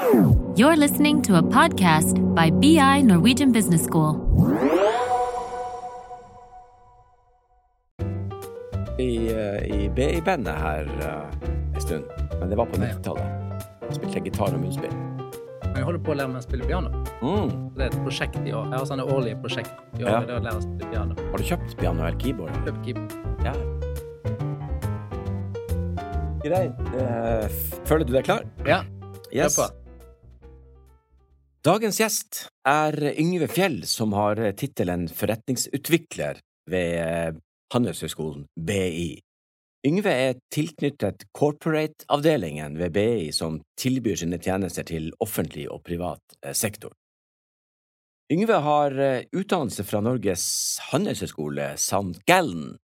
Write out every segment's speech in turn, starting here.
You're listening to a podcast by BI Norwegian Business School. i, eh, i BI-bandet her uh, en stund, men det var på 90-tallet. Spilte gitar og munnspill. Jeg holder på å lære meg å spille piano. Mm. Det er et prosjekt i år. Jeg har sånne årlige prosjekt i år. Ja. Det er å lære å spille piano. Har du kjøpt piano eller keyboard? Kjøpt keyboard. Ja. Greit. Uh, føler du deg klar? Ja, Yes. Hør på. Dagens gjest er Yngve Fjell, som har tittelen forretningsutvikler ved eh, Handelshøyskolen BI. Yngve er tilknyttet corporate-avdelingen ved BI som tilbyr sine tjenester til offentlig og privat eh, sektor. Yngve har eh, utdannelse fra Norges handelshøyskole St. Gallen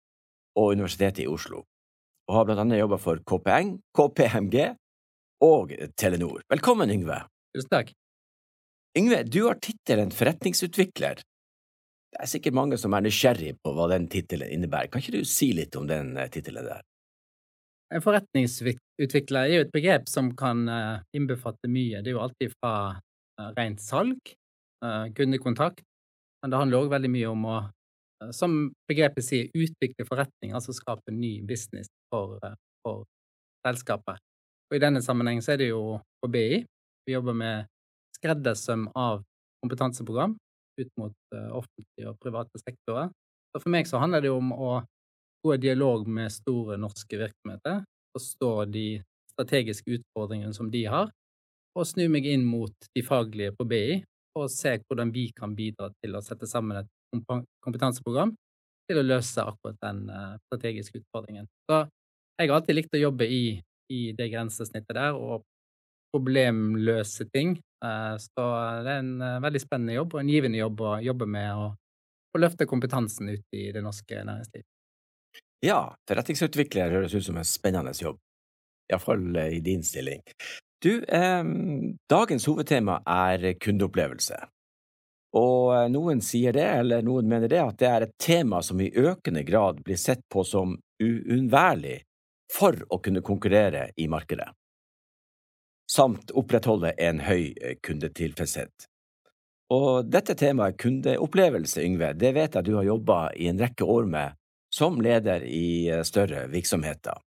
og Universitetet i Oslo, og har blant annet jobba for KPN, KPMG og Telenor. Velkommen, Yngve. Tusen takk. Yngve, du har tittelen forretningsutvikler. Det er sikkert mange som er nysgjerrig på hva den tittelen innebærer. Kan ikke du si litt om den eh, tittelen der? En forretningsutvikler er jo et begrep som kan eh, innbefatte mye. Det er jo alltid fra eh, rent salg, kundekontakt, men det handler òg veldig mye om å, som begrepet sier, utvikle forretning, altså skape ny business for, for selskapet. Og I denne sammenheng så er det jo på BI. Vi jobber med skreddersøm av kompetanseprogram ut mot eh, offentlige og private sektorer. Så for meg så handler det om å gå i dialog med store norske virksomheter, forstå de strategiske utfordringene som de har, og snu meg inn mot de faglige på BI og se hvordan vi kan bidra til å sette sammen et kompetanseprogram til å løse akkurat den eh, strategiske utfordringen. Så jeg har alltid likt å jobbe i, i det grensesnittet der og problemløse ting. Eh, Så det er en eh, veldig spennende jobb og en givende jobb å jobbe med å, å løfte kompetansen ut i det norske næringslivet. Ja, forretningsutvikler høres ut som en spennende jobb. Iallfall i din stilling. Du, eh, dagens hovedtema er kundeopplevelse. Og eh, noen sier det, eller noen mener det, at det er et tema som i økende grad blir sett på som uunnværlig for å kunne konkurrere i markedet, samt opprettholde en høy eh, kundetilfredshet. Og dette temaet, kundeopplevelse, Yngve, det vet jeg du har jobba i en rekke år med som leder i eh, større virksomheter.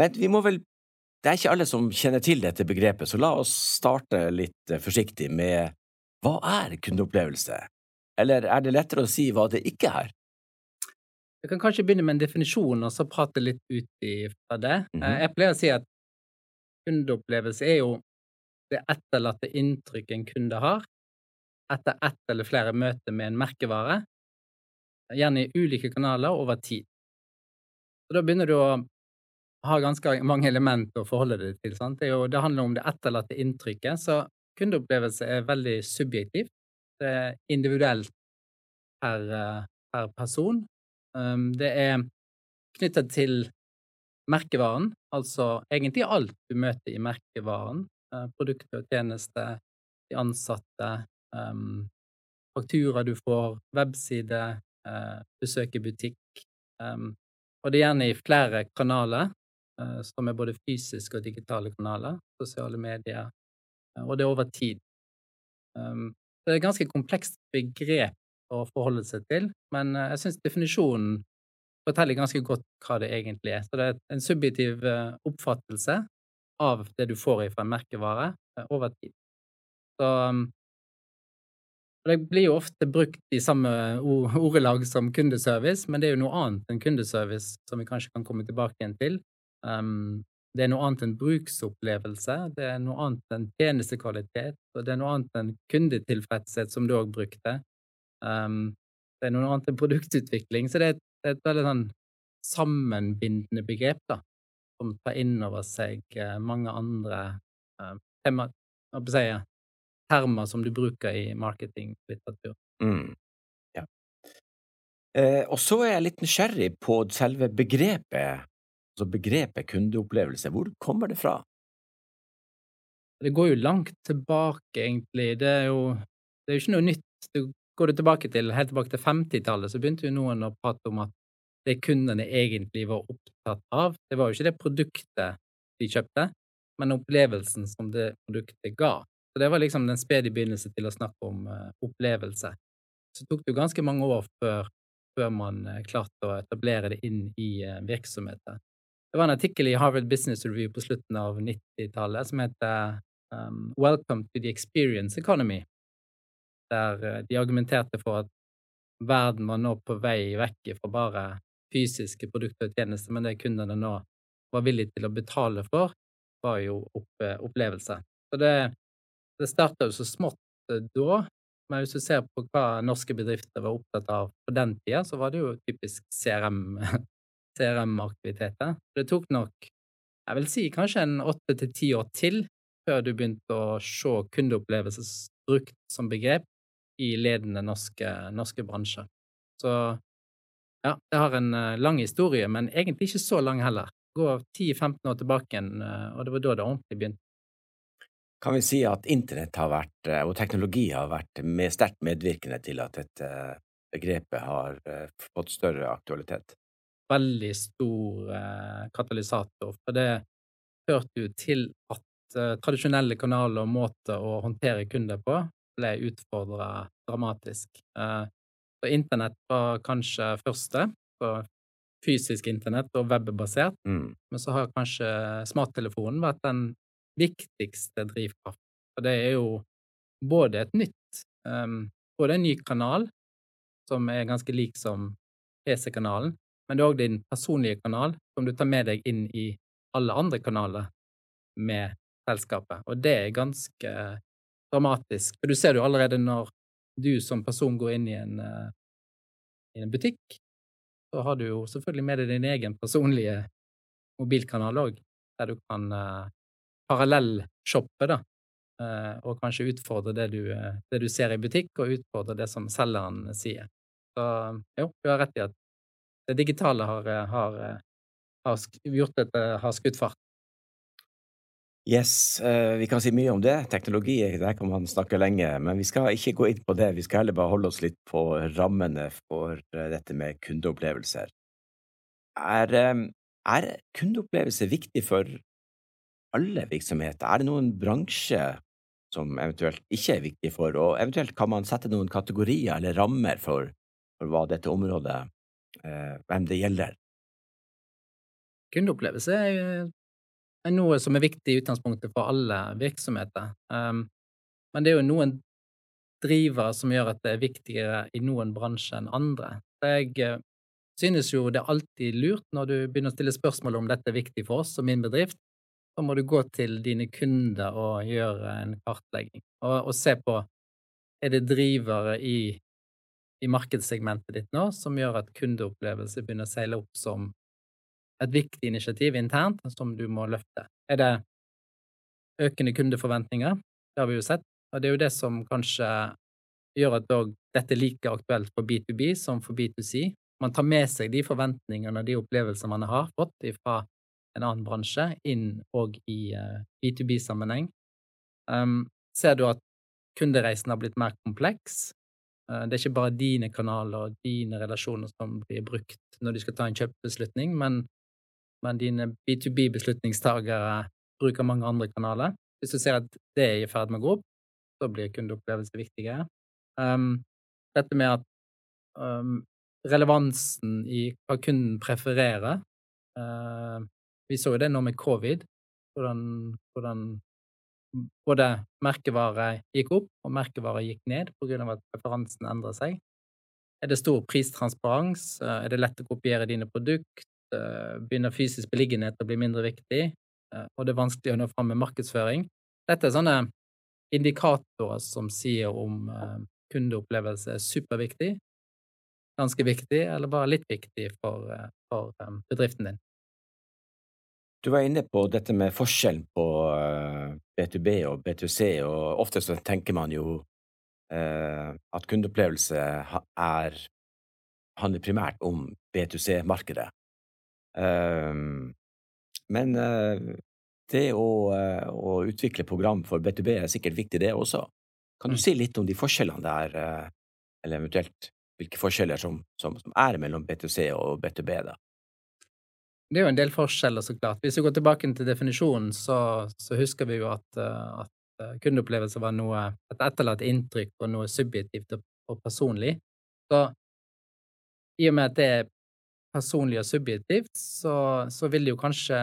Men vi må vel Det er ikke alle som kjenner til dette begrepet, så la oss starte litt eh, forsiktig med hva er kundeopplevelse? Eller er det lettere å si hva det ikke er? Jeg kan kanskje begynne med en definisjon, og så prate litt ut ifra det. Mm -hmm. Jeg pleier å si at kundeopplevelse er jo det etterlatte inntrykket en kunde har etter ett eller flere møter med en merkevare, gjerne i ulike kanaler over tid. Så da begynner du å ha ganske mange elementer å forholde deg til. Sant? Det, jo, det handler om det etterlatte inntrykket, så kundeopplevelse er veldig subjektivt. Det er individuelt per, eh, per person. Um, Det er knyttet til merkevaren, altså egentlig alt du møter i merkevaren. eh, Produkter og tjenester, de ansatte, um, du får, webside, eh, besøk i butikk. Um, og det er gjerne i flere kanaler, eh, som er både fysiske og digitale kanaler, sosiale medier, og det er over tid. Um, det er et ganske komplekst begrep å forholde seg til, men jeg syns definisjonen forteller ganske godt hva det egentlig er. Så det er en subjektiv eh, oppfattelse av det du får fra en merkevare eh, over tid. Så um, det blir jo ofte brukt i samme ordelag som kundeservice, men det er jo noe annet enn kundeservice, som vi kanskje kan komme tilbake igjen til. Um, det er noe annet enn bruksopplevelse, det er noe annet enn tjenestekvalitet, og det er noe annet enn kundetilfredshet, som du òg brukte. Um, det er noe annet enn produktutvikling, så det er et, det er et veldig sånn sammenbindende begrep, da, som tar inn over seg eh, mange andre eh, tema, si, termer som du bruker i marketinglitteratur. Mm. Ja. Eh, og så er jeg litt nysgjerrig på selve begrepet, altså begrepet kundeopplevelse. Hvor kommer det fra? Det går jo langt tilbake, egentlig. Det er jo, det er jo ikke noe nytt. Du går du tilbake til, helt tilbake til 50-tallet, så begynte jo noen å prate om at det kundene egentlig var opptatt av, det var jo ikke det produktet de kjøpte, men opplevelsen som det produktet ga. Så det var liksom den spede begynnelse til å snakke om uh, opplevelse. Så tok det jo ganske mange år før, før man uh, klarte å etablere det inn i uh, virksomheter. Det var en artikkel i Harvard Business Review på slutten av 90-tallet som heter um, Welcome to the Experience Economy, der de argumenterte for at verden var nå på vei vekk fra bare fysiske produkter og tjenester, men det kundene nå var villige til å betale for, var jo opp, opplevelser. Så det, det starta jo så smått eh, da, men hvis du ser på hva norske bedrifter var opptatt av på den tida, så var det jo typisk CRM, CRM-aktiviteter. Det tok nok, jeg vil si, kanskje en åtte til ti år til før du begynte å se kundeopplevelse brukt som begrep i ledende norske, norske bransjer. Så ja, det har en uh, lang historie, men egentlig ikke så lang heller. Gå 10-15 år tilbake igjen, uh, og det var da det ordentlig begynte. Kan vi si at internett har vært, uh, og teknologi har vært med, sterkt medvirkende til at dette begrepet har fått større aktualitet? Veldig stor katalysator, for det førte jo til at tradisjonelle kanaler og måter å håndtere kunder på ble utfordra dramatisk. Så internett var kanskje første, så fysisk internett og webbasert, mm. men så har kanskje smarttelefonen vært den viktigste drivkraften. Og det er jo både et nytt um, Både en ny kanal, som er ganske lik som PC-kanalen, men det er òg din personlige kanal, som du tar med deg inn i alle andre kanaler med selskapet. Og det er ganske dramatisk. For du ser det jo allerede når du som person går inn i en, uh, i en butikk, så har du jo selvfølgelig med deg din egen personlige mobilkanal òg, der du kan uh, parallellshoppe, da, uh, og kanskje utfordre det du, uh, det du, ser i butikk, og utfordre det som selgeren sier. Så jo, du har rett i at det digitale har, har, har gjort at det har skutt fart. Yes, uh, vi kan si mye om det. Teknologi, der kan man snakke lenge, men vi skal ikke gå inn på det. Vi skal heller bare holde oss litt på rammene for uh, dette med kundeopplevelser. Er, um, er kundeopplevelser viktig for alle virksomheter? Er det noen bransje som eventuelt ikke er viktig for, og eventuelt kan man sette noen kategorier eller rammer for, for hva dette området, hvem det gjelder? Kundeopplevelse er noe som er viktig i utgangspunktet for alle virksomheter. Um, men det er jo noen drivere som gjør at det er viktigere i noen bransjer enn andre. Jeg uh, synes jo det er alltid lurt når du begynner å stille spørsmål om dette er viktig for oss og min bedrift, så må du gå til dine kunder og gjøre en kartlegging, og, og se på er det drivere i, i markedssegmentet ditt nå som gjør at kundeopplevelse begynner å seile opp som et viktig initiativ internt som du må løfte. Er det økende kundeforventninger? Det har vi jo sett, og det er jo det som kanskje gjør at dette er like aktuelt for B2B som for B2C. Man tar med seg de forventningene og de opplevelsene man har fått fra en annen bransje, inn og i eh, B2B-sammenheng. Um, ser du at kundereisen har blitt mer kompleks? Uh, det er ikke bare dine kanaler og dine relasjoner som blir brukt når du skal ta en kjøpbeslutning, men men dine B2B-beslutningstagere bruker mange andre kanaler. Hvis du ser at det er i ferd med å gå opp, så blir kundeopplevelse viktigere. Um, dette med at um, relevansen i hva kunden prefererer uh, Vi så jo det nå med covid, hvordan, hvordan både merkevare gikk opp og merkevare gikk ned av at preferansen endrer seg. Er det stor pristransparens? Uh, er det lett å kopiere dine produkt? Eh, begynner fysisk beliggenhet å bli mindre viktig, eh, og det er vanskelig å nå fram med markedsføring. Dette er sånne indikatorer som sier om eh, kundeopplevelse er superviktig, ganske viktig, eller bare litt viktig for, for bedriften din. Du var inne på dette med forskjellen på B2B og B2C, og ofte så tenker man jo at kundeopplevelse er handler primært om B2C-markedet. Ehm, men eh, det å, eh, å, utvikle program for B2B er sikkert viktig, det også. Kan du mm. si litt om de forskjellene der, eh, eller eventuelt hvilke forskjeller som, som, som er mellom B2C og B2B, da? det er jo en del forskjeller, så klart. Hvis vi går tilbake til definisjonen, så, så husker vi jo at, at kundeopplevelse var noe Et etterlatt inntrykk og noe subjektivt og, og personlig. Så i og med at det er personlig og subjektivt, så, så vil det jo kanskje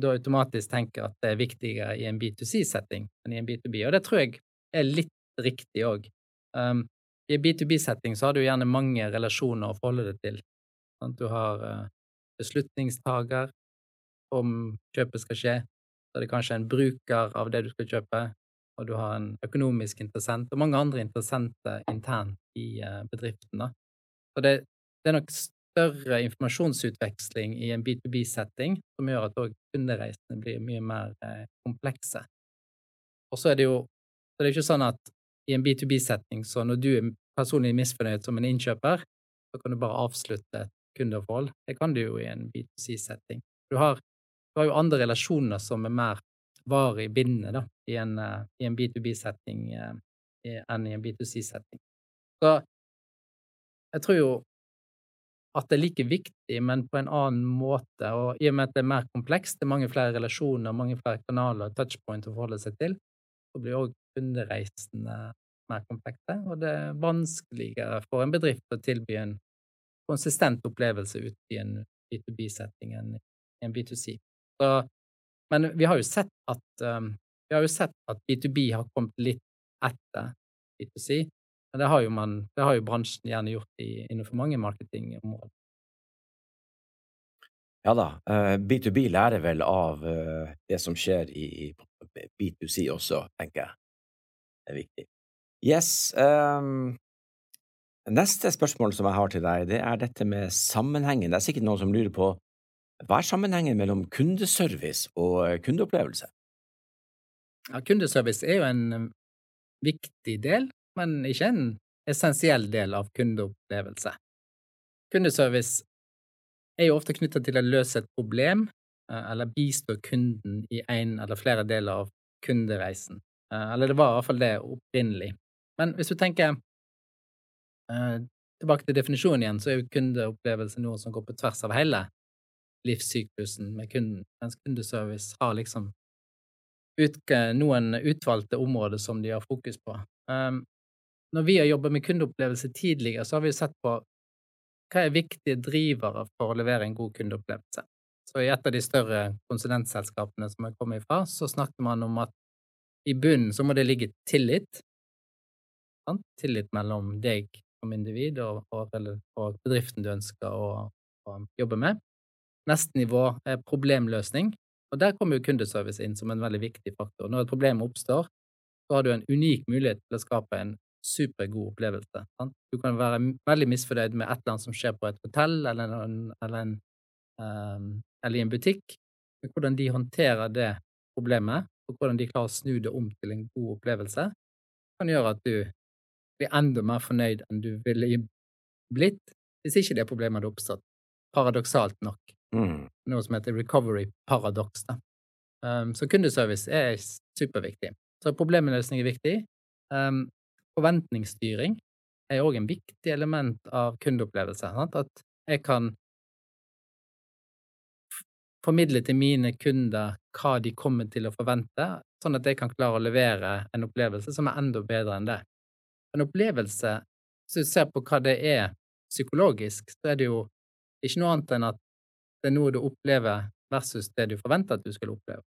da automatisk tenke at det er viktigere i en B2C-setting enn i en B2B, og det tror jeg er litt riktig òg. Um, I en B2B-setting så har du gjerne mange relasjoner å forholde deg til. Sant? Du har uh, beslutningstaker om kjøpet skal skje, så er det kanskje en bruker av det du skal kjøpe, og du har en økonomisk interessent og mange andre interessenter internt i uh, bedriften. Da. Så det, det er nok større informasjonsutveksling i en B2B-setting, som gjør at òg kundereisene blir mye mer eh, komplekse. Og så er det jo så det er ikke sånn at i en B2B-setting, så når du er personlig misfornøyd som en innkjøper, så kan du bare avslutte et kundeforhold. Det kan du jo i en B2C-setting. Du, du, har jo andre relasjoner som er mer varig bindende da, i en, uh, en B2B-setting uh, enn i en B2C-setting. Så jeg tror jo at det er like viktig, men på en annen måte. Og i og med at det er mer komplekst, det er mange flere relasjoner, mange flere kanaler, touchpoint å forholde seg til, så blir òg kundereisene mer komplekse, og det er vanskeligere for en bedrift å tilby en konsistent opplevelse ut i en B2B-setting enn i en B2C. Så, men vi har jo sett at um, vi har jo sett at B2B har kommet litt etter B2C, men det har jo, man, det har jo bransjen gjerne gjort i, innenfor mange marketingområder. Ja da, B2B eh, lærer vel av eh, det som skjer i B2C også, tenker jeg. Det er viktig. Yes. Um, neste spørsmål som jeg har til deg, det er dette med sammenhengen. Det er sikkert noen som lurer på hva er sammenhengen mellom kundeservice og eh, kundeopplevelse? Ja, kundeservice er jo en viktig del men ikke en essensiell del av kundeopplevelse. Kundeservice er jo ofte knyttet til å løse et problem eh, eller bistå kunden i en eller flere deler av kundereisen. Eh, eller det var i hvert fall det opprinnelig. Men hvis du tenker eh, tilbake til definisjonen igjen, så er jo kundeopplevelse noe som går på tvers av hele livssyklusen med kunden, mens kundeservice har liksom noen utvalgte områder som de har fokus på. Um, når vi har jobbet med kundeopplevelse tidligere, så har vi sett på hva er viktige drivere for å levere en god kundeopplevelse. Så i et av de større konsulentselskapene som jeg kommer ifra, så snakket man om at i bunnen så må det ligge tillit. Sant? Tillit mellom deg som individ og, og, og bedriften du ønsker å, å, jobbe med. Neste nivå er problemløsning, og der kommer jo kundeservice inn som en veldig viktig faktor. Når et problem oppstår, så har du en unik mulighet til å skape en supergod opplevelse. Sant? Du kan være veldig misfornøyd med et eller annet som skjer på et hotell eller, en, eller, en, um, eller i en butikk, men hvordan de håndterer det problemet, og hvordan de klarer å snu det om til en god opplevelse, kan gjøre at du blir enda mer fornøyd enn du ville blitt hvis ikke det problemet hadde oppstått. Paradoksalt nok. Mm. Noe som heter recovery paradox. Um, så kundeservice er superviktig. Så problemløsning er viktig. Um, forventningsstyring er òg en viktig element av kundeopplevelse. Sant? At jeg kan formidle til mine kunder hva de kommer til å forvente, sånn at jeg kan klare å levere en opplevelse som er enda bedre enn det. En opplevelse, hvis du ser på hva det er psykologisk, så er det jo ikke noe annet enn at det er noe du opplever versus det du forventer at du skal oppleve.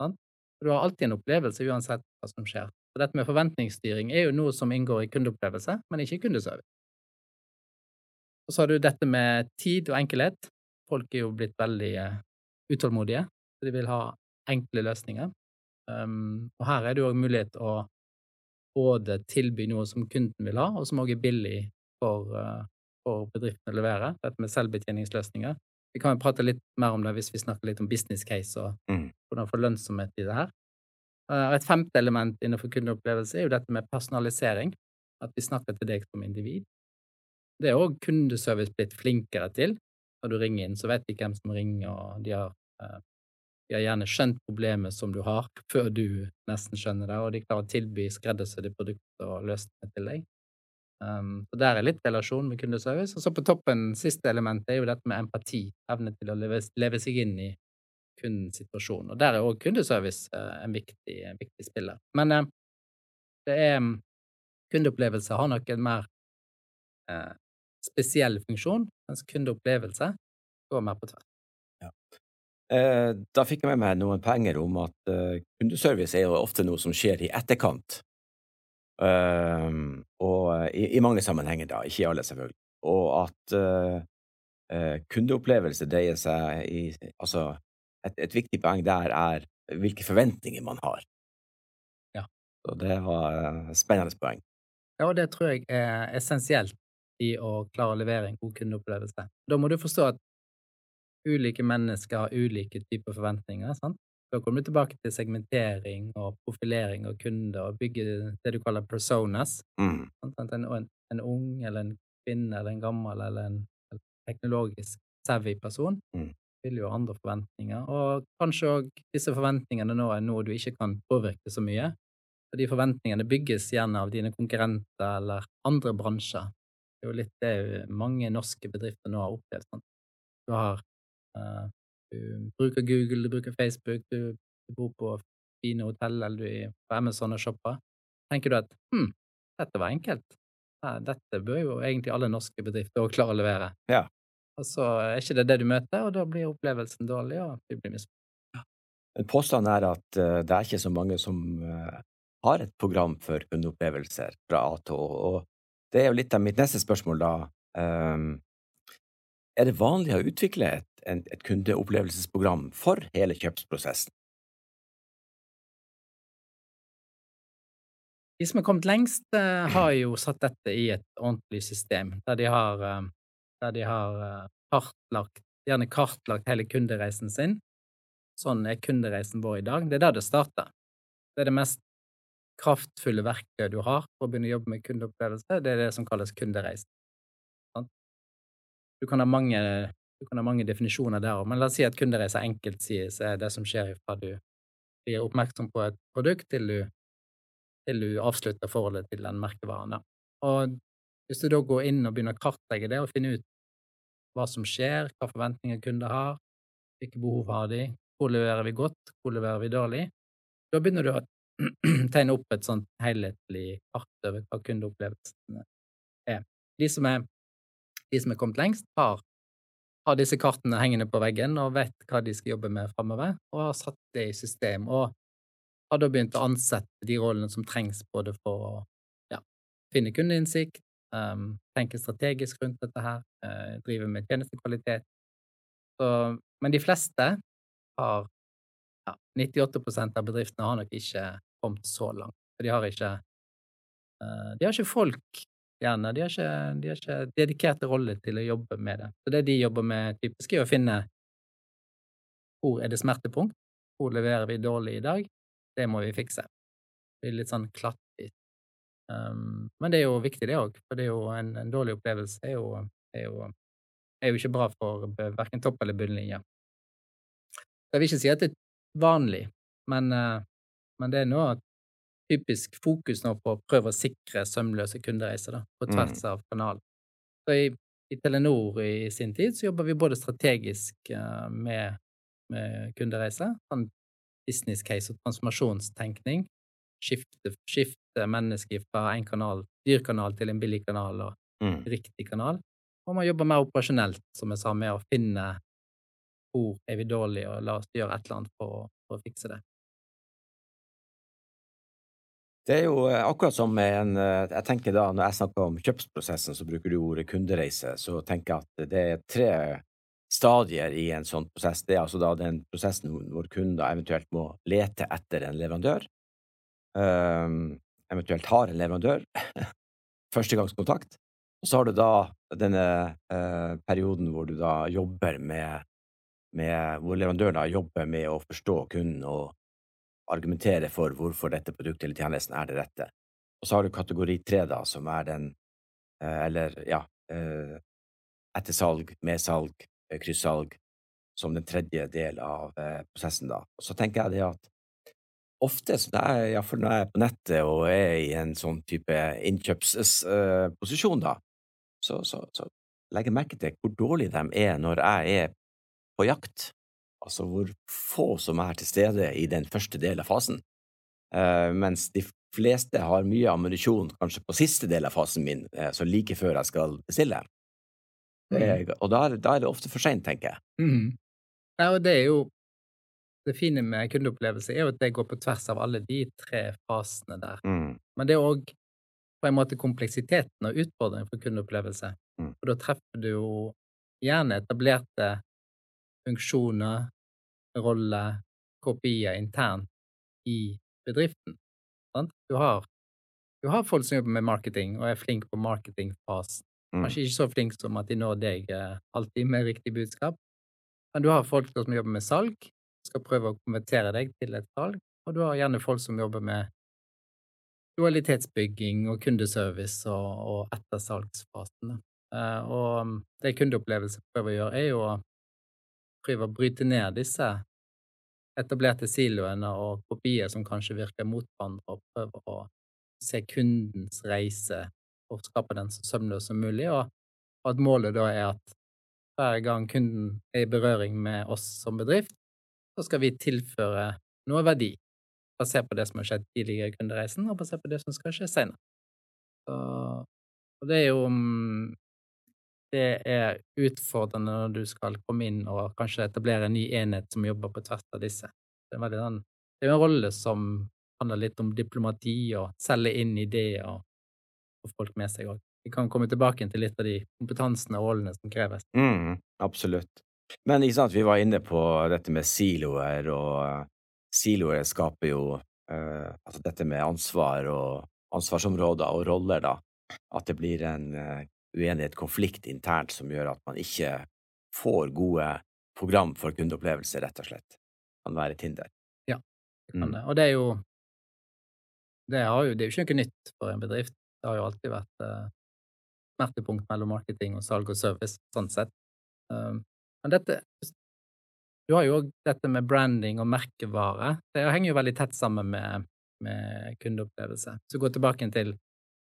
Sant? Du har alltid en opplevelse uansett hva som skjer. Så dette med forventningsstyring er jo noe som inngår i kundeopplevelse, men ikke i kundeservice. Og så har du dette med tid og enkelhet. Folk er jo blitt veldig uh, utålmodige, så de vil ha enkle løsninger. Um, og her er det jo òg mulighet å både tilby noe som kunden vil ha, og som òg er billig for, uh, for bedriften å levere. Dette med selvbetjeningsløsninger. Vi kan jo prate litt mer om det hvis vi snakker litt om business case og mm. hvordan få lønnsomhet i det her. Eh, et femte element innenfor kundeopplevelse er jo dette med personalisering. At vi snakker til deg som individ. Det er òg kundeservice blitt flinkere til. Når du ringer inn, så vet de hvem som ringer, og de har, eh, de har gjerne skjønt problemet som du har, før du nesten skjønner det, og de klarer å tilby skreddersydde produkter og løsninger til deg. Um, så der er litt relasjon med kundeservice. Og så på toppen, siste element, er jo dette med empati. Evne til å leve, leve seg inn i kundens situasjon. Og der er òg kundeservice uh, en, viktig, en, viktig, spiller. Men uh, det er um, Kundeopplevelse har nok en mer eh, spesiell funksjon, mens kundeopplevelse går mer på tvers. Ja. Da fikk jeg med meg noen penger om at kundeservice er jo ofte noe som skjer i etterkant Uh, og i, i, mange sammenhenger, da, ikke i alle, selvfølgelig. Og at kundeopplevelse dreier seg i Altså, et, et, viktig poeng der er hvilke forventninger man har. Ja. Så det var et spennende poeng. Ja, og det tror jeg er essensielt i å klare å levere en god kundeopplevelse. Da må du forstå at ulike mennesker har ulike typer forventninger. sant? Da kommer du tilbake til segmentering og profilering av kunder og bygge det du kaller personas. Mm. En, en, en, ung eller en kvinne eller en gammel eller en teknologisk savvy person mm. Vil jo ha andre forventninger. Og kanskje òg disse forventningene nå er noe du ikke kan påvirke så mye. Og de forventningene bygges gjerne av dine konkurrenter eller andre bransjer. Det er jo litt det mange norske bedrifter nå har opplevd. Sånn. Du har uh, du bruker Google, du bruker Facebook, du, du bor på fine hotell eller du er på Amazon og shopper. Tenker du at hm, dette var enkelt. Dette bør jo egentlig alle norske bedrifter også klare å levere. Ja. Og så er ikke det det du møter, og da blir opplevelsen dårlig, og du blir misfornøyd. Påstanden er at uh, det er ikke så mange som uh, har et program for kundeopplevelser fra A til Å, og det er jo litt av mitt neste spørsmål, da. Um, er det vanlig å utvikle et, et kundeopplevelsesprogram for hele kjøpsprosessen? De som har kommet lengst, eh, har jo satt dette i et ordentlig system, der de har, eh, der de har eh, kartlagt, gjerne kartlagt hele kundereisen sin. Sånn er kundereisen vår i dag. Det er der det starter. Det er det mest kraftfulle verktøyet du har for å begynne å jobbe med kundeopplevelse. Det er det som kalles kundereisen. Du kan ha mange, kan ha mange definisjoner der òg, men la oss si at kundereise enkelt sies er det som skjer fra du blir oppmerksom på et produkt, til du, til du avslutter forholdet til den merkevaren. Og hvis du da går inn og begynner å kartlegge det og finne ut hva som skjer, hva forventninger kunder har, hvilke behov har de, hvor leverer vi godt, hvor leverer vi dårlig, da begynner du å tegne opp et sånt helhetlig kart over hva kundeopplevelsene er. De som er de som er kommet lengst, har, har, disse kartene hengende på veggen og vet hva de skal jobbe med framover, og har satt det i system. Og har da begynt å ansette de rollene som trengs både for å ja, finne kundeinnsikt, um, tenke strategisk rundt dette her, uh, drive med tjenestekvalitet. Så, men de fleste har ja, 98% av bedriftene har nok ikke kommet så langt. De har ikke, uh, de har ikke folk gjerne. De har ikke, de har ikke dedikerte roller til å jobbe med det. Så det de jobber med typisk, er å finne hvor er det smertepunkt, hvor leverer vi dårlig i dag, det må vi fikse. Det blir litt sånn klattvis. Um, men det er jo viktig, det òg, for det er jo en, en dårlig opplevelse er jo, er, jo, er jo, ikke bra for verken topp- eller bunnlinje. Jeg vil ikke si at det er vanlig, men, uh, men det er at typisk fokus nå på å prøve å sikre sømløse kundereiser da, på tvers mm. av kanalen. Så i, i, Telenor i sin tid så jobber vi både strategisk uh, med, med kundereiser, sånn business case og transformasjonstenkning, skifte, skifte mennesker fra en kanal, dyrkanal til en billig kanal og mm. riktig kanal. Og man jobber mer operasjonelt, som jeg sa, med å finne hvor er vi dårlige, og la oss gjøre et eller annet for, for å fikse det. Det er jo eh, akkurat som en eh, Jeg tenker da, når jeg snakker om kjøpsprosessen, så bruker du ordet kundereise, så tenker jeg at det er tre stadier i en sånn prosess. Det er altså da den prosessen hvor kunder eventuelt må lete etter en leverandør, um, eventuelt har en leverandør, førstegangskontakt, og så har du da denne eh, perioden hvor du da jobber med, med hvor leverandøren da jobber med å forstå kunden og argumentere for hvorfor dette produktet eller tjenesten er det rette. Og så har du kategori tre, da, som er den eh, Eller, ja eh, Ettersalg, medsalg, eh, kryssalg, som den tredje del av prosessen, da. Og så tenker jeg det at ofte, iallfall når jeg er på nettet og er i en sånn type innkjøpsposisjon, da, så, så, så legger jeg merke til hvor dårlig de er når jeg er på jakt. Altså hvor få som er til stede i den første delen av fasen, uh, mens de fleste har mye ammunisjon kanskje på siste del av fasen min, uh, så like før jeg skal bestille. Mm. og da er, da er, det ofte for seint, tenker jeg. Mm. Ja, og det er jo det fine med kundeopplevelse er jo at det går på tvers av alle de tre fasene der. Mm. Men det er òg på en måte kompleksiteten og utfordringen for kundeopplevelse. Mm. Og da treffer du jo gjerne etablerte funksjoner, roller, kopier internt i bedriften. Sant? Du har, du har folk som jobber med marketing og er flink på marketingfasen. Mm. Kanskje ikke så flink som at de når deg eh, alltid med riktig budskap, men du har folk som jobber med salg, skal prøve å konvertere deg til et salg, og du har gjerne folk som jobber med dualitetsbygging og kundeservice og, og ettersalgsfasen. Uh, og um, det kundeopplevelsen prøver å gjøre, er jo å prøve å bryte ned disse etablerte siloene og kopier som kanskje virker mot hverandre, og prøve å se kundens reise og skape den så sømløs som mulig, og at målet da er at hver gang kunden er i berøring med oss som bedrift, så skal vi tilføre noe verdi, basert på det som har skjedd tidligere i kundereisen, og basert på det som skal skje senere. og det er jo mm, Det er utfordrende når du skal komme inn og kanskje etablere en ny enhet som jobber på tvers av disse. Det er, sånn, det er en rolle som handler litt om diplomati og selge inn ideer og få folk med seg òg. Vi kan komme tilbake til litt av de kompetansene og rollene som kreves. Mm, absolutt. Men ikke sant, vi var inne på dette med siloer, og siloer skaper jo uh, altså dette med ansvar og ansvarsområder og roller, da. At det blir en uh, uenighet, konflikt internt, som gjør at man ikke får gode program for kundeopplevelse, rett og slett. Kan være Tinder. Ja, det kan mm. det. Og det er jo det, jo det, er jo ikke noe nytt for en bedrift. Det har jo alltid vært uh, smertepunkt mellom marketing og salg og service, sånn sett. Um, men dette Du har jo òg dette med branding og merkevare. Det henger jo veldig tett sammen med, med kundeopplevelse. Så gå tilbake til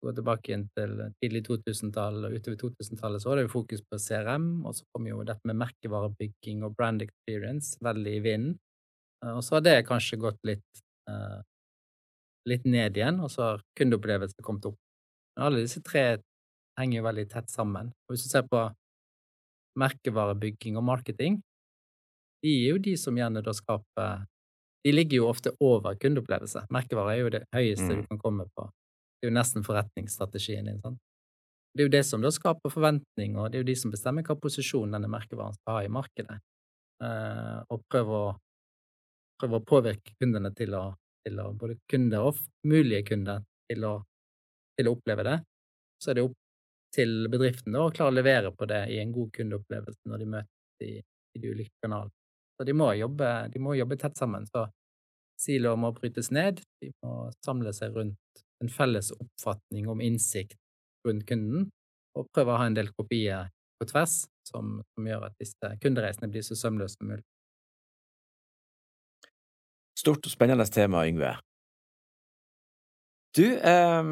gå tilbake til tidlig 2000-tall og utover 2000-tallet, så var det jo fokus på CRM, og så kom jo dette med merkevarebygging og brand experience veldig i vinden. Eh, og så har det kanskje gått litt, uh, litt ned igjen, og så har kundeopplevelse kommet opp. Men alle disse tre henger jo veldig tett sammen. Og hvis du ser på merkevarebygging og marketing, de er jo de som gjerne da skaper De ligger jo ofte over kundeopplevelse. Merkevare er jo det høyeste mm. du kan komme på. Det er jo nesten forretningsstrategien din. sant? Det er jo det som da skaper forventning, og det er jo de som bestemmer hva posisjon denne merkevaren skal ha i markedet. Uh, og prøver å, prøver å, påvirke kundene til å, til å, Både kunder og mulige kunder til å, til å oppleve det. Så er det opp til bedriftene og klare å levere på det i en god kundeopplevelse når de møtes i, i de ulike kanalene. Så de må, jobbe, de må jobbe tett sammen. Så siloer må brytes ned, de må samle seg rundt en felles oppfatning om innsikt rundt kunden, og prøve å ha en del kopier på tvers som, som gjør at disse kundereisene blir så sømløse som mulig. Stort og spennende tema, Yngve. Du, Eh,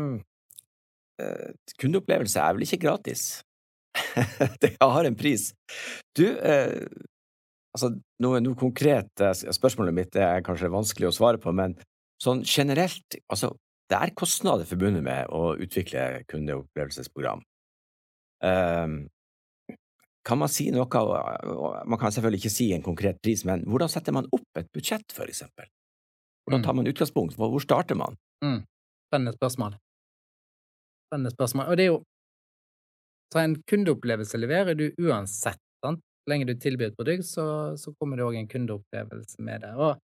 kundeopplevelse er vel ikke gratis? det har en pris. Du, eh, altså noe, noe, konkret eh, Spørsmålet mitt er kanskje vanskelig å svare på, men sånn generelt, altså det er kostnader forbundet med å utvikle kundeopplevelsesprogram. Um, kan man si noe Man kan selvfølgelig ikke si en konkret pris, men hvordan setter man opp et budsjett, for eksempel? Hvordan tar mm. man utgangspunkt? Hvor starter man? Mm. Spennende spørsmål. Spennende spørsmål. Og det er jo Så en kundeopplevelse leverer du uansett, sant? Så lenge du tilbyr et produkt, så, så kommer det òg en kundeopplevelse med det. Og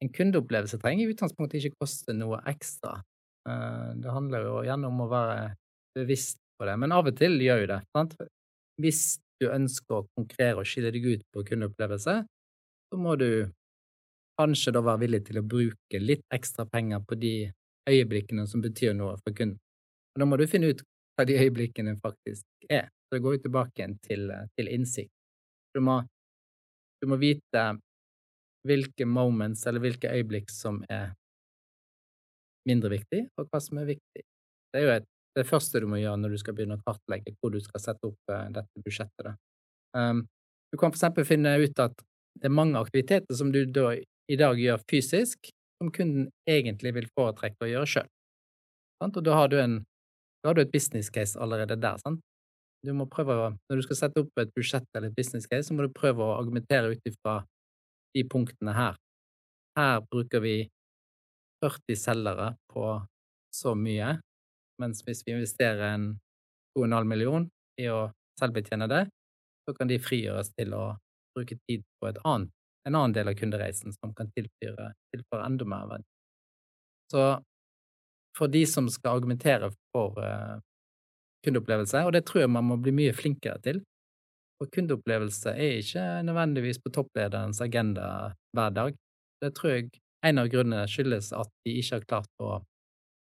en kundeopplevelse trenger i utgangspunktet ikke koste noe ekstra. Eh, det handler jo gjerne om å være bevisst på det, men av og til gjør jo det. Sant? Hvis du ønsker å konkurrere og skille deg ut på kundeopplevelse, så må du kanskje da være villig til å bruke litt ekstra penger på de øyeblikkene som betyr noe for kunden. Og da må du finne ut hva de øyeblikkene faktisk er. Så det går jo tilbake igjen til, til innsikt. Du må, du må vite hvilke moments eller hvilke øyeblikk som er mindre viktig, og hva som er viktig. Det er jo et, det første du må gjøre når du skal begynne å kartlegge hvor du skal sette opp uh, dette budsjettet. Um, du kan for eksempel finne ut at det er mange aktiviteter som du da i dag gjør fysisk, som kunden egentlig vil foretrekke å gjøre sjøl. Og da har, du en, da har du et business case allerede der. sant? Du må prøve, å, Når du skal sette opp et budsjett eller et business case, så må du prøve å argumentere ut ifra de punktene her. Her bruker vi 40 selgere på så mye, mens hvis vi investerer en 2,5 million i å selvbetjene det, så kan de frigjøres til å bruke tid på annet, en annen del av kundereisen som kan tilføre, tilføre enda mer verdi. Så for de som skal argumentere for uh, kundeopplevelse, og det tror jeg man må bli mye flinkere til, for kundeopplevelse er ikke nødvendigvis på topplederens agenda hver dag. Det tror jeg en av grunnene skyldes at de ikke har klart å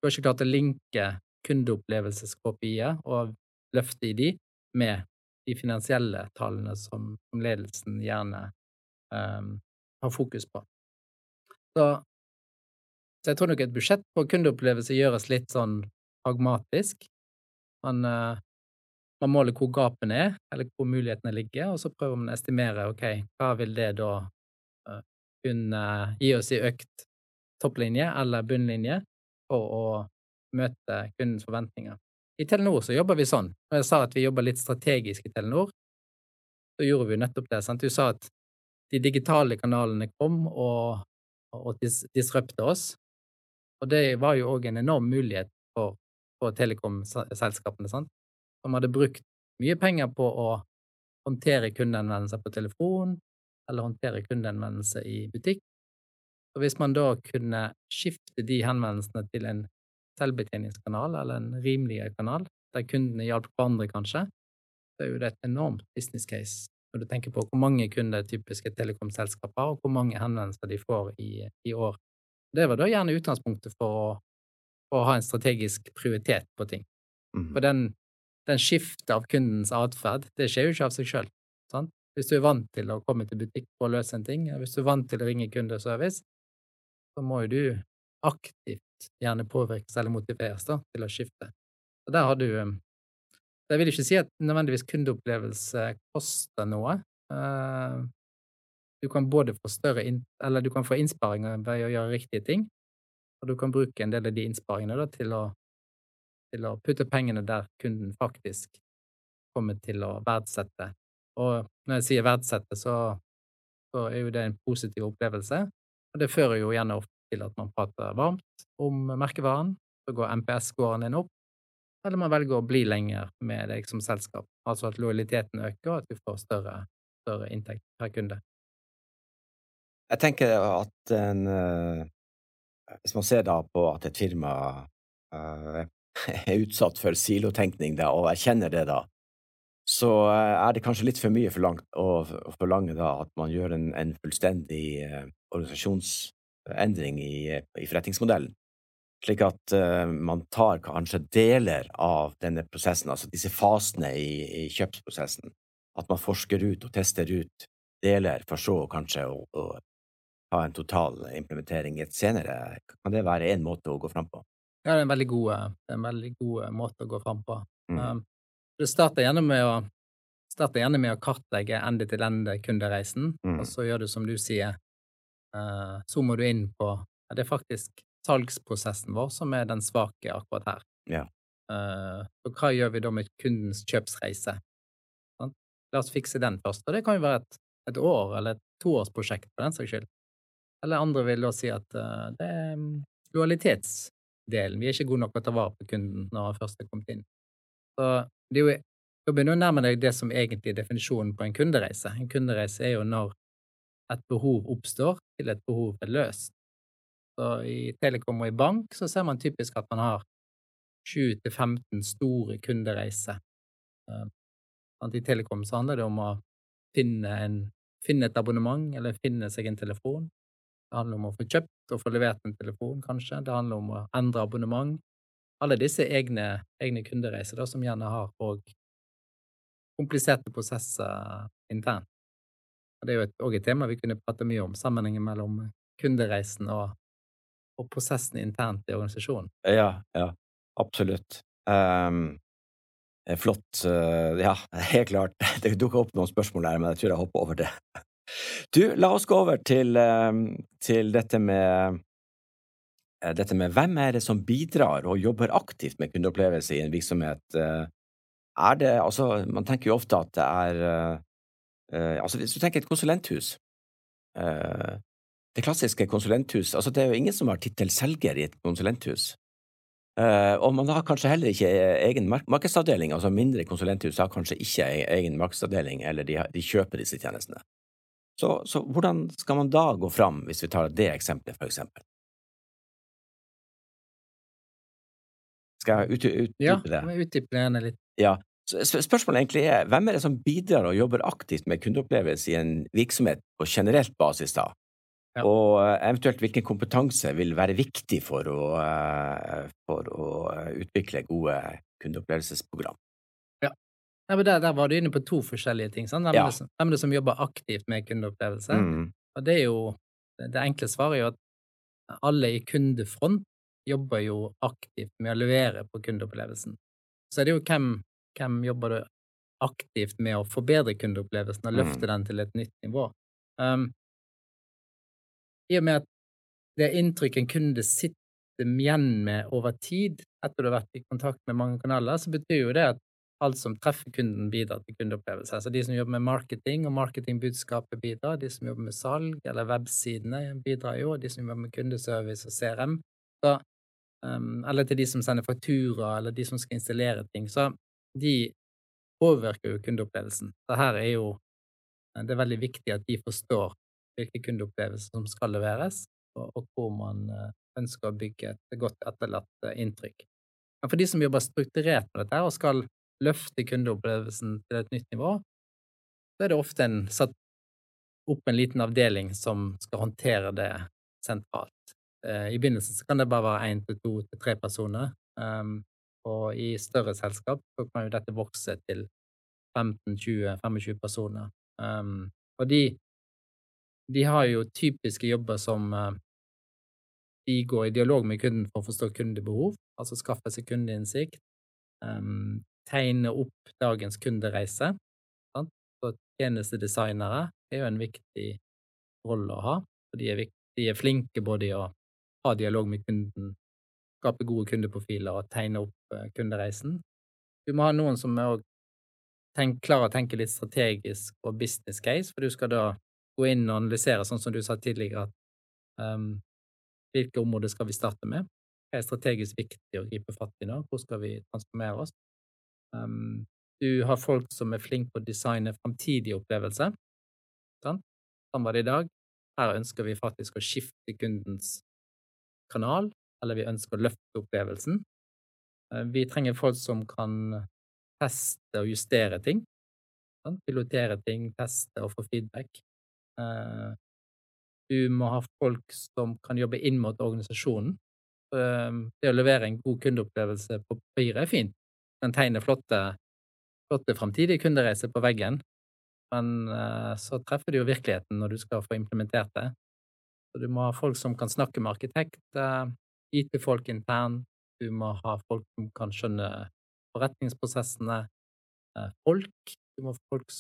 de har ikke klart å linke kundeopplevelses-KPI-er og løfte i de med de finansielle tallene som ledelsen gjerne um, har fokus på. Så, så, jeg tror nok et budsjett på kundeopplevelse gjøres litt sånn pragmatisk. Man, uh, man måler hvor gapene er, eller hvor mulighetene ligger, og så prøver man å estimere ok, hva vil det da uh, kunne gi oss i økt topplinje eller bunnlinje for å møte kundens forventninger. I Telenor så jobber vi sånn. Når jeg sa at vi jobber litt strategisk i Telenor, så gjorde vi nettopp det. Sant? Du sa at de digitale kanalene kom og, og dis disrupte oss, og det var jo òg en enorm mulighet for, for telekomselskapene. sant? som hadde brukt mye penger på å håndtere kundeanvendelser på telefon eller håndtere kundeanvendelser i butikk. Og hvis man da kunne skifte de henvendelsene til en selvbetjeningskanal eller en rimeligere kanal, der kundene hjalp hverandre, kanskje, så er jo det et enormt business case når du tenker på hvor mange kunder typiske telekomselskap har, og hvor mange henvendelser de får i, i år. Det var da gjerne utgangspunktet for å, for å ha en strategisk prioritet på ting. Mm. For den den skiftet av kundens atferd, det skjer jo ikke av seg sjøl. Hvis du er vant til å komme til butikk for å løse en ting, hvis du er vant til å ringe kundeservice, så må jo du aktivt gjerne påvirkes eller motiveres da, til å skifte. Og der har du um, Jeg vil ikke si at nødvendigvis kundeopplevelse koster noe. Du kan både få større eller du kan få innsparinger ved å gjøre riktige ting, og du kan bruke en del av de innsparingene da, til å til å putte pengene der kunden faktisk kommer til å verdsette. Og når jeg sier verdsette, så, så er jo det en positiv opplevelse, og det fører jo gjerne ofte til at man prater varmt om merkevaren, så går MPS-scoren din opp, eller man velger å bli lenger med deg som selskap, altså at lojaliteten øker, og at du får større, større inntekt per kunde. Jeg tenker at en eh, Hvis man ser da på at et firma uh, er utsatt for silotenkning da, og erkjenner det da, så eh, er det kanskje litt for mye forlangt å forlange da at man gjør en, en fullstendig eh, organisasjonsendring i, i, forretningsmodellen. Slik at man tar kanskje deler av denne prosessen, altså disse fasene i, i, kjøpsprosessen. At man forsker ut og tester ut deler, for så kanskje å, å ha en total implementering i et senere. Kan det være én måte å gå fram på? Ja, det er en veldig god, en veldig god eh, måte å gå fram på. Mm. Um, det starter gjerne med å, starter gjerne med å kartlegge ende-til-ende-kundereisen, mm. og så gjør du som du sier. Uh, så må du inn på ja, Det er faktisk salgsprosessen vår som er den svake akkurat her. Ja. Uh, og hva gjør vi da med kundens kjøpsreise? Sånn? La oss fikse den først. Og det kan jo være et, et år eller et toårsprosjekt, for den saks skyld. Eller andre vil da si at uh, det er lojalitetsdelen. Vi er ikke gode nok til å ta vare på kunden når han først er kommet inn. Så det er jo, Da begynner du å nærme deg det som egentlig er definisjonen på en kundereise. En kundereise er jo når et behov oppstår til et behov er løst. Så I Telekom og i bank så ser man typisk at man har 7-15 store kundereiser. Uh, I Telekom så handler det om å finne, en, finne et abonnement eller finne seg en telefon. Det handler om å få kjøpt og få levert en telefon, kanskje. Det handler om å endre abonnement. Alle disse egne, egne kundereiser da, som gjerne har òg kompliserte prosesser internt. Og det er jo òg et, tema vi kunne prate mye om, sammenhengen mellom kundereisen og, og prosessen internt i organisasjonen. Ja, ja, absolutt. Um, flott. Uh, ja, helt klart. Det dukka opp noen spørsmål der, men jeg tror jeg hopper over det. Du, la oss gå over til, um, til dette med uh, dette med hvem er det som bidrar og jobber aktivt med kundeopplevelse i en virksomhet. Uh, er det Altså, man tenker jo ofte at det er Uh, altså Hvis du tenker et konsulenthus Det klassiske konsulenthus altså Det er jo ingen som har tittel selger i et konsulenthus. Og man har kanskje heller ikke egen markedsavdeling. altså Mindre konsulenthus har kanskje ikke e-, egen markedsavdeling, eller de kjøper disse tjenestene. Så, så, hvordan skal man da gå fram, hvis vi tar det eksempelet, for eksempel? Skal jeg utdype ut, ja, det? Ja, utdype gjerne litt. Ja, Spørsmålet egentlig er hvem er det som bidrar og jobber aktivt med kundeopplevelse i en virksomhet på generelt basis, da? Ja. Og eh, eventuelt hvilken kompetanse vil være viktig for å, eh, for å eh, utvikle gode kundeopplevelsesprogram? Ja, der, der, var du inne på to forskjellige ting. Sant? Hvem, ja. som, det som jobber aktivt med kundeopplevelse? Mm. Og det er jo Det enkle svaret er jo at alle i kundefront jobber jo aktivt med å levere på kundeopplevelsen. Så er det jo hvem hvem jobber du aktivt med å forbedre kundeopplevelsen og løfte mm. den til et nytt nivå? Um, I og med at det inntrykket en kunde sitter igjen med over tid, etter du har vært i kontakt med mange kanaler, så betyr jo det at alt som treffer kunden, bidrar til kundeopplevelse. Altså de som jobber med marketing og marketingbudskapet bidrar, de som jobber med salg eller websidene bidrar jo, de som jobber med kundeservice og CRM. Så, um, eller til de som sender faktura, eller de som skal installere ting. Så de påvirker jo kundeopplevelsen. Så her er jo eh, det er veldig viktig at de forstår hvilke kundeopplevelser som skal leveres, og, og hvor man eh, ønsker å bygge et godt etterlatt eh, inntrykk. For de som jobber strukturert med dette og skal løfte kundeopplevelsen til et nytt nivå, så er det ofte en, satt opp en liten avdeling som skal håndtere det sentralt. I begynnelsen kan det bare være én til to til tre personer. Um, og i større selskap så kan jo dette vokse til 15-20-25 personer. Um, og de, de har jo typiske jobber som uh, de går i dialog med kunden for å forstå kundebehov, altså skaffe seg kundeinnsikt, um, tegne opp dagens kundereise. Sant? Så tjenestedesignere er jo en viktig rolle å ha, for de er, de er flinke både i å ha dialog med kunden skape gode kundeprofiler og tegne opp eh, kundereisen. Du må ha noen som òg klarer å tenke litt strategisk og business case, for du skal da gå inn og analysere, sånn som du sa tidligere, at um, hvilke områder skal vi starte med? Hva er strategisk viktig å gripe fatt i nå? Hvor skal vi transformere oss? Um, du har folk som er flinke på å designe framtidige opplevelser. Sånn? sånn var det i dag. Her ønsker vi faktisk å skifte kundens kanal eller vi ønsker å løfte opplevelsen. Eh, vi trenger folk som kan teste og justere ting. Pilotere ting, teste og få feedback. Eh, du må ha folk som kan jobbe inn mot organisasjonen. Det å levere en god kundeopplevelse på papiret er fint, men tegner flotte, flotte framtidige kundereiser på veggen. Men så treffer det jo virkeligheten når du skal få implementert det. Så du må ha folk som kan snakke med arkitekt, IT-folk internt, du må ha folk som kan skjønne forretningsprosessene, eh, folk, du må ha folk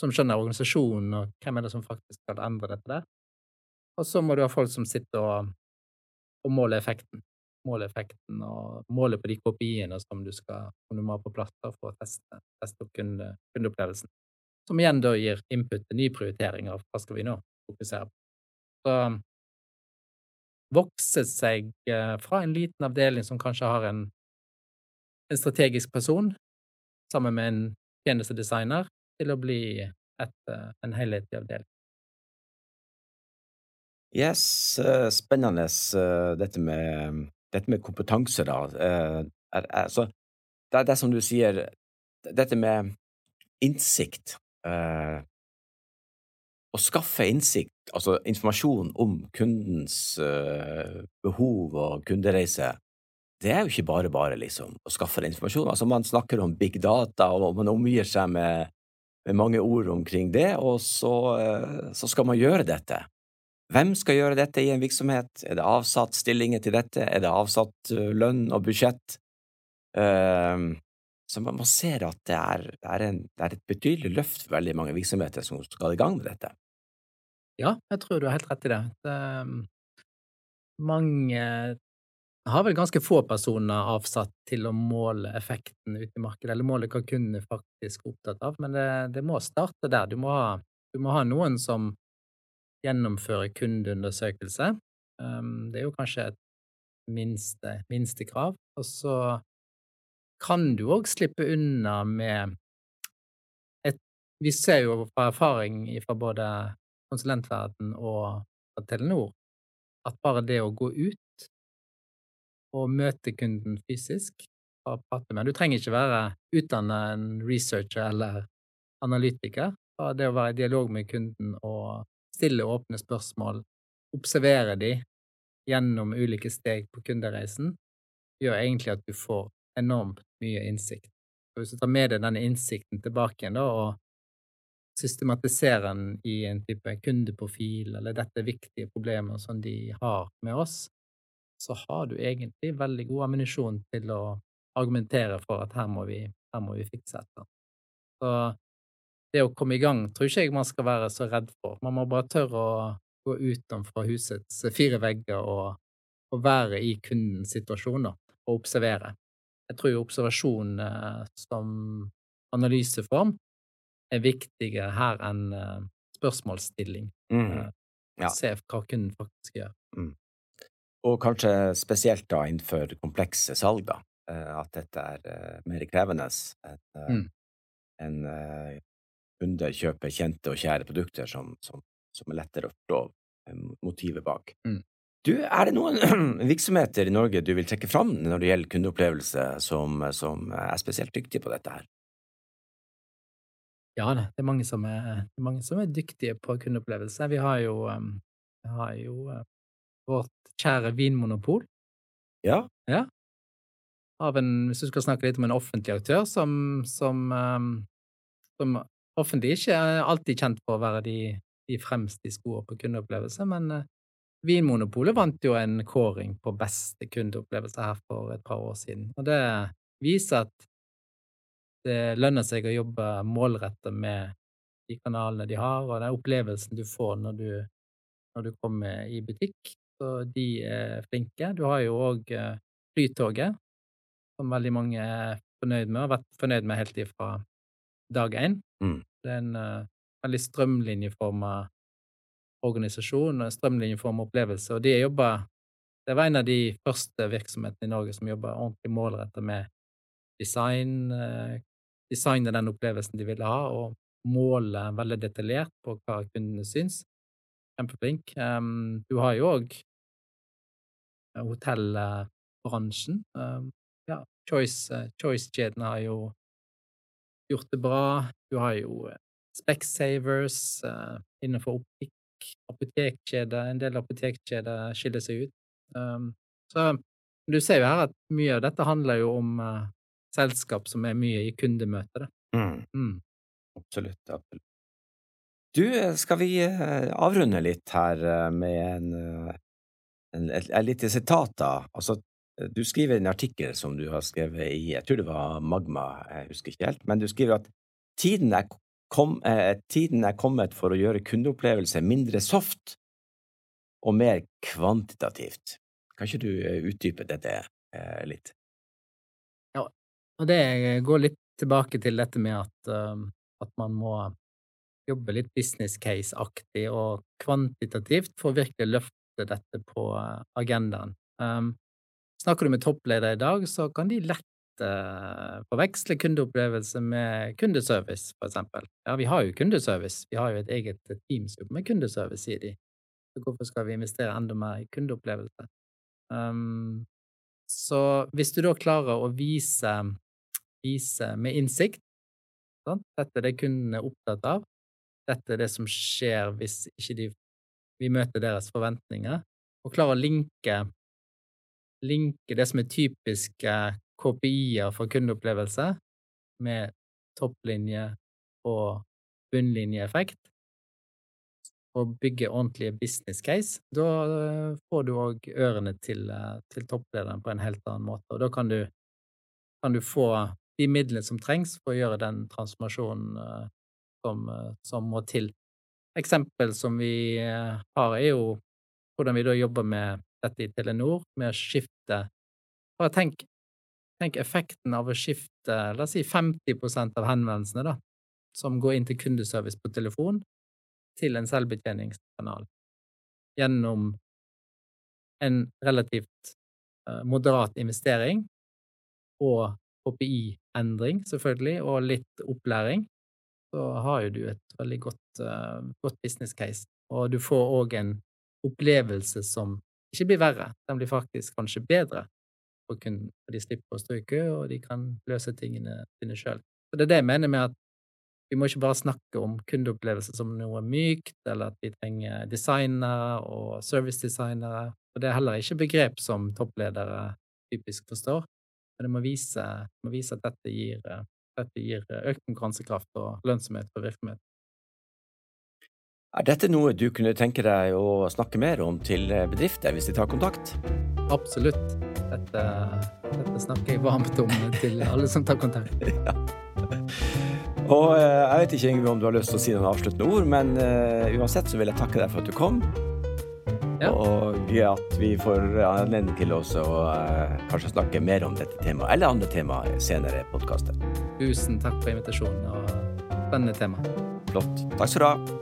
som skjønner organisasjonen, og hvem er det som faktisk skal endre dette der. Og så må du ha folk som sitter og, og måler effekten. Måle effekten og måle på de kopiene som du, skal, som du må ha på plass for å teste, teste opp kunde, kundeopplevelsen. Som igjen da gir input til nye prioriteringer av hva skal vi nå fokusere på. Så vokse seg eh, fra en liten avdeling som kanskje har en, en strategisk person, sammen med en tjenestedesigner, til å bli et, eh, en helhetlig avdeling. Yes, eh, spennende dette med, dette med kompetanse, da. Er, er, så det er det som du sier, dette med innsikt å skaffe innsikt, altså informasjon om kundens eh, behov og kundereise, det er jo ikke bare bare, liksom, å skaffe den informasjonen. Altså, man snakker om big data, og man omgir seg med med mange ord omkring det, og så, eh, så skal man gjøre dette. Hvem skal gjøre dette i en virksomhet? Er det avsatt stillinger til dette? Er det avsatt lønn og budsjett? Uh, så man, ser at det er, er en, det er, et betydelig løft for veldig mange virksomheter som skal i gang med dette. Ja, jeg tror du har helt rett i det. det mange har vel ganske få personer avsatt til å måle effekten ute i markedet, eller måle hva kundene faktisk er opptatt av, men det, det må starte der. Du må, ha, du må, ha, noen som gjennomfører kundeundersøkelse. Um, det er jo kanskje et minste, minste krav. Og så kan du òg slippe unna med et Vi ser jo fra erfaring fra både konsulentverden og fra Telenor at bare det å gå ut og møte kunden fysisk og prate med Du trenger ikke være utdannet en researcher eller analytiker. Bare det å være i dialog med kunden og stille åpne spørsmål, observere de gjennom ulike steg på kundereisen, gjør egentlig at du får enormt mye innsikt. Og hvis du tar med deg denne innsikten tilbake igjen da, og systematiserer den i en type kundeprofil, eller dette er viktige problemer som de har med oss, så har du egentlig veldig god ammunisjon til å argumentere for at her må vi, her må vi fikse et Så det å komme i gang tror ikke jeg man skal være så redd for. Man må bare tørre å gå utenfor husets fire vegger og, og være i kundens situasjon da, og observere. Jeg tror observasjon eh, som analyseform er viktigere her enn uh, spørsmålsstilling. Mm. Uh, ja. Se hva kunden faktisk gjør. Mm. Og kanskje spesielt da innenfor komplekse salg, da. At dette er mer krevende enn mm. en kunder kjøper kjente og kjære produkter som, som, som er lettere å forstå motivet bak. Mm. Du, er det noen virksomheter i Norge du vil trekke fram når det gjelder kundeopplevelse, som, som er spesielt dyktige på dette her? Ja det er mange som er, mange som er dyktige på kundeopplevelse. Vi har jo, um, vi har jo uh, vårt kjære vinmonopol. Ja. ja. En, hvis du skal snakke litt om en offentlig aktør som, som, um, som offentlig ikke er alltid kjent for å være de, de fremste i skoene på kundeopplevelse, men uh, Vinmonopolet vant jo en kåring på beste kundeopplevelse her for et par år siden, og det viser at det lønner seg å jobbe målrettet med de kanalene de har, og den opplevelsen du får når du, når du kommer i butikk. Så de er flinke. Du har jo òg eh, Flytoget, som veldig mange er fornøyd med, og har vært fornøyd med helt ifra dag én. Mm. Det er en uh, veldig strømlinjeforma organisasjon og en strømlinjeforma opplevelse, og de jobba Det var en av de første virksomhetene i Norge som jobber ordentlig målretta med design, uh, designe den opplevelsen de ville ha, og måle veldig detaljert på hva kundene syns. Kjempeflink. Um, du har jo òg eh, hotellbransjen. Um, ja, Choice-kjedene Choice har jo gjort det bra. Du har jo eh, Specsavers uh, innenfor optikk, apotekkjeder. En del apotekkjeder skiller seg ut. Um, så du ser jo her at mye av dette handler jo om uh, selskap som er mye i kundemøter. Mm. Mm. Absolutt. absolutt. Du, skal vi avrunde litt her med en, en, et, et lite sitat, da? Altså, du skriver en artikkel som du har skrevet i, jeg tror det var Magma, jeg husker ikke helt, men du skriver at tiden er, kom, eh, tiden er kommet for å gjøre kundeopplevelser mindre soft og mer kvantitativt. Kan ikke du utdype dette eh, litt? Og det går litt tilbake til dette med at, uh, at man må jobbe litt business case-aktig og kvantitativt for å virkelig løfte dette på agendaen. Um, snakker du med toppledere i dag, så kan de lett uh, forveksle kundeopplevelse med kundeservice, for eksempel. Ja, vi har jo kundeservice, vi har jo et eget team som jobber med kundeservice, sier de. Så hvorfor skal vi investere enda mer i kundeopplevelse? Um, så hvis du da klarer å vise vise med innsikt. Sant? Dette er det kundene er opptatt av. Dette er det som skjer hvis ikke de, vi møter deres forventninger. Og klarer å linke, linke det som er typiske KPI-er for kundeopplevelse, med topplinje og bunnlinjeeffekt og bygge ordentlige business case, da eh, får du òg ørene til, eh, til, topplederen på en helt annen måte. Og da kan du, kan du få de midlene som trengs for å gjøre den transformasjonen uh, som, som, må til. Eksempel som vi har, er jo hvordan vi da jobber med dette i Telenor, med å skifte Bare tenk, tenk effekten av å skifte la oss si 50% av henvendelsene da, som går inn til kundeservice på telefon, til en selvbetjeningskanal gjennom en relativt uh, moderat investering og HPI-endring, selvfølgelig, og litt opplæring, så har jo du et veldig godt, uh, godt business case. Og du får òg en opplevelse som ikke blir verre, den blir faktisk kanskje bedre. For de slipper å stå i kø, og de kan løse tingene sine sjøl. Det er det jeg mener med at vi må ikke bare snakke om kundeopplevelse som noe mykt, eller at vi trenger designere og servicedesignere. Og det er heller ikke begrep som toppledere typisk forstår. Men det må vise, må vise at dette gir, dette gir, økt konkurransekraft og lønnsomhet for virksomheten. Er dette noe du kunne tenke deg å snakke mer om til bedrifter hvis de tar kontakt? Absolutt. Dette, dette snakker jeg varmt om til alle som tar kontakt. ja. Og eh, jeg vet ikke Ingrid, om du har lyst til å si noen avsluttende ord, men uh, uansett så vil jeg takke deg for at du kom. Ja. Og at vi får anledning til å uh, kanskje snakke mer om dette temaet, eller andre temaer senere i podkaster. Tusen takk for invitasjonen, og spennende tema. Flott. Takk skal du ha.